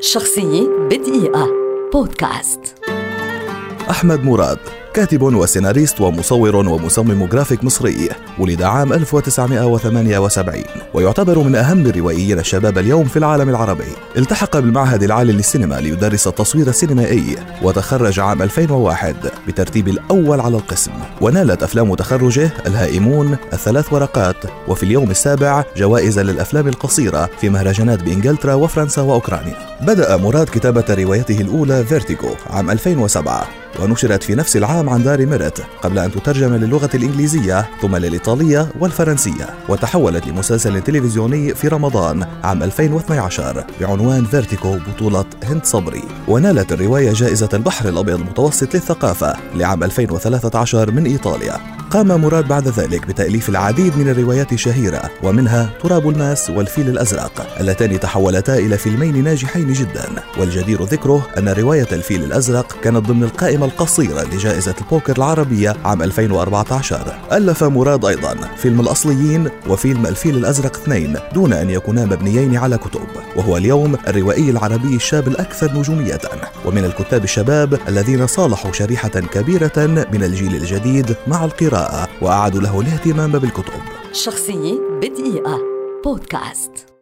شخصية بدقيقة. بودكاست. أحمد مراد. كاتب وسيناريست ومصور ومصمم جرافيك مصري ولد عام 1978 ويعتبر من أهم الروائيين الشباب اليوم في العالم العربي. التحق بالمعهد العالي للسينما ليدرس التصوير السينمائي وتخرج عام 2001 بترتيب الأول على القسم. ونالت أفلام تخرجه الهائمون الثلاث ورقات وفي اليوم السابع جوائز للأفلام القصيرة في مهرجانات بإنجلترا وفرنسا وأوكرانيا. بدأ مراد كتابة روايته الأولى فيرتيغو عام 2007 ونشرت في نفس العام عن دار ميرت قبل أن تترجم للغة الإنجليزية ثم للإيطالية والفرنسية وتحولت لمسلسل تلفزيوني في رمضان عام 2012 بعنوان فيرتيغو بطولة هند صبري. ونالت الرواية جائزة البحر الأبيض المتوسط للثقافة لعام 2013 من إيطاليا. قام مراد بعد ذلك بتأليف العديد من الروايات الشهيرة ومنها تراب الماس والفيل الأزرق اللتان تحولتا إلى فيلمين ناجحين جدا. والجدير ذكره أن رواية الفيل الأزرق كانت ضمن القائمة القصيرة لجائزة البوكر العربية عام 2014 ألف مراد أيضا فيلم الأصليين وفيلم الفيل الأزرق اثنين دون أن يكونا مبنيين على كتب وهو اليوم الروائي العربي الشاب الأكثر نجومية. ومن الكتاب الشباب الذين صالحوا شريحة كبيرة من الجيل الجديد مع القراءة. القراءة وأعادوا له الاهتمام بالكتب. شخصية بدقيقة. بودكاست.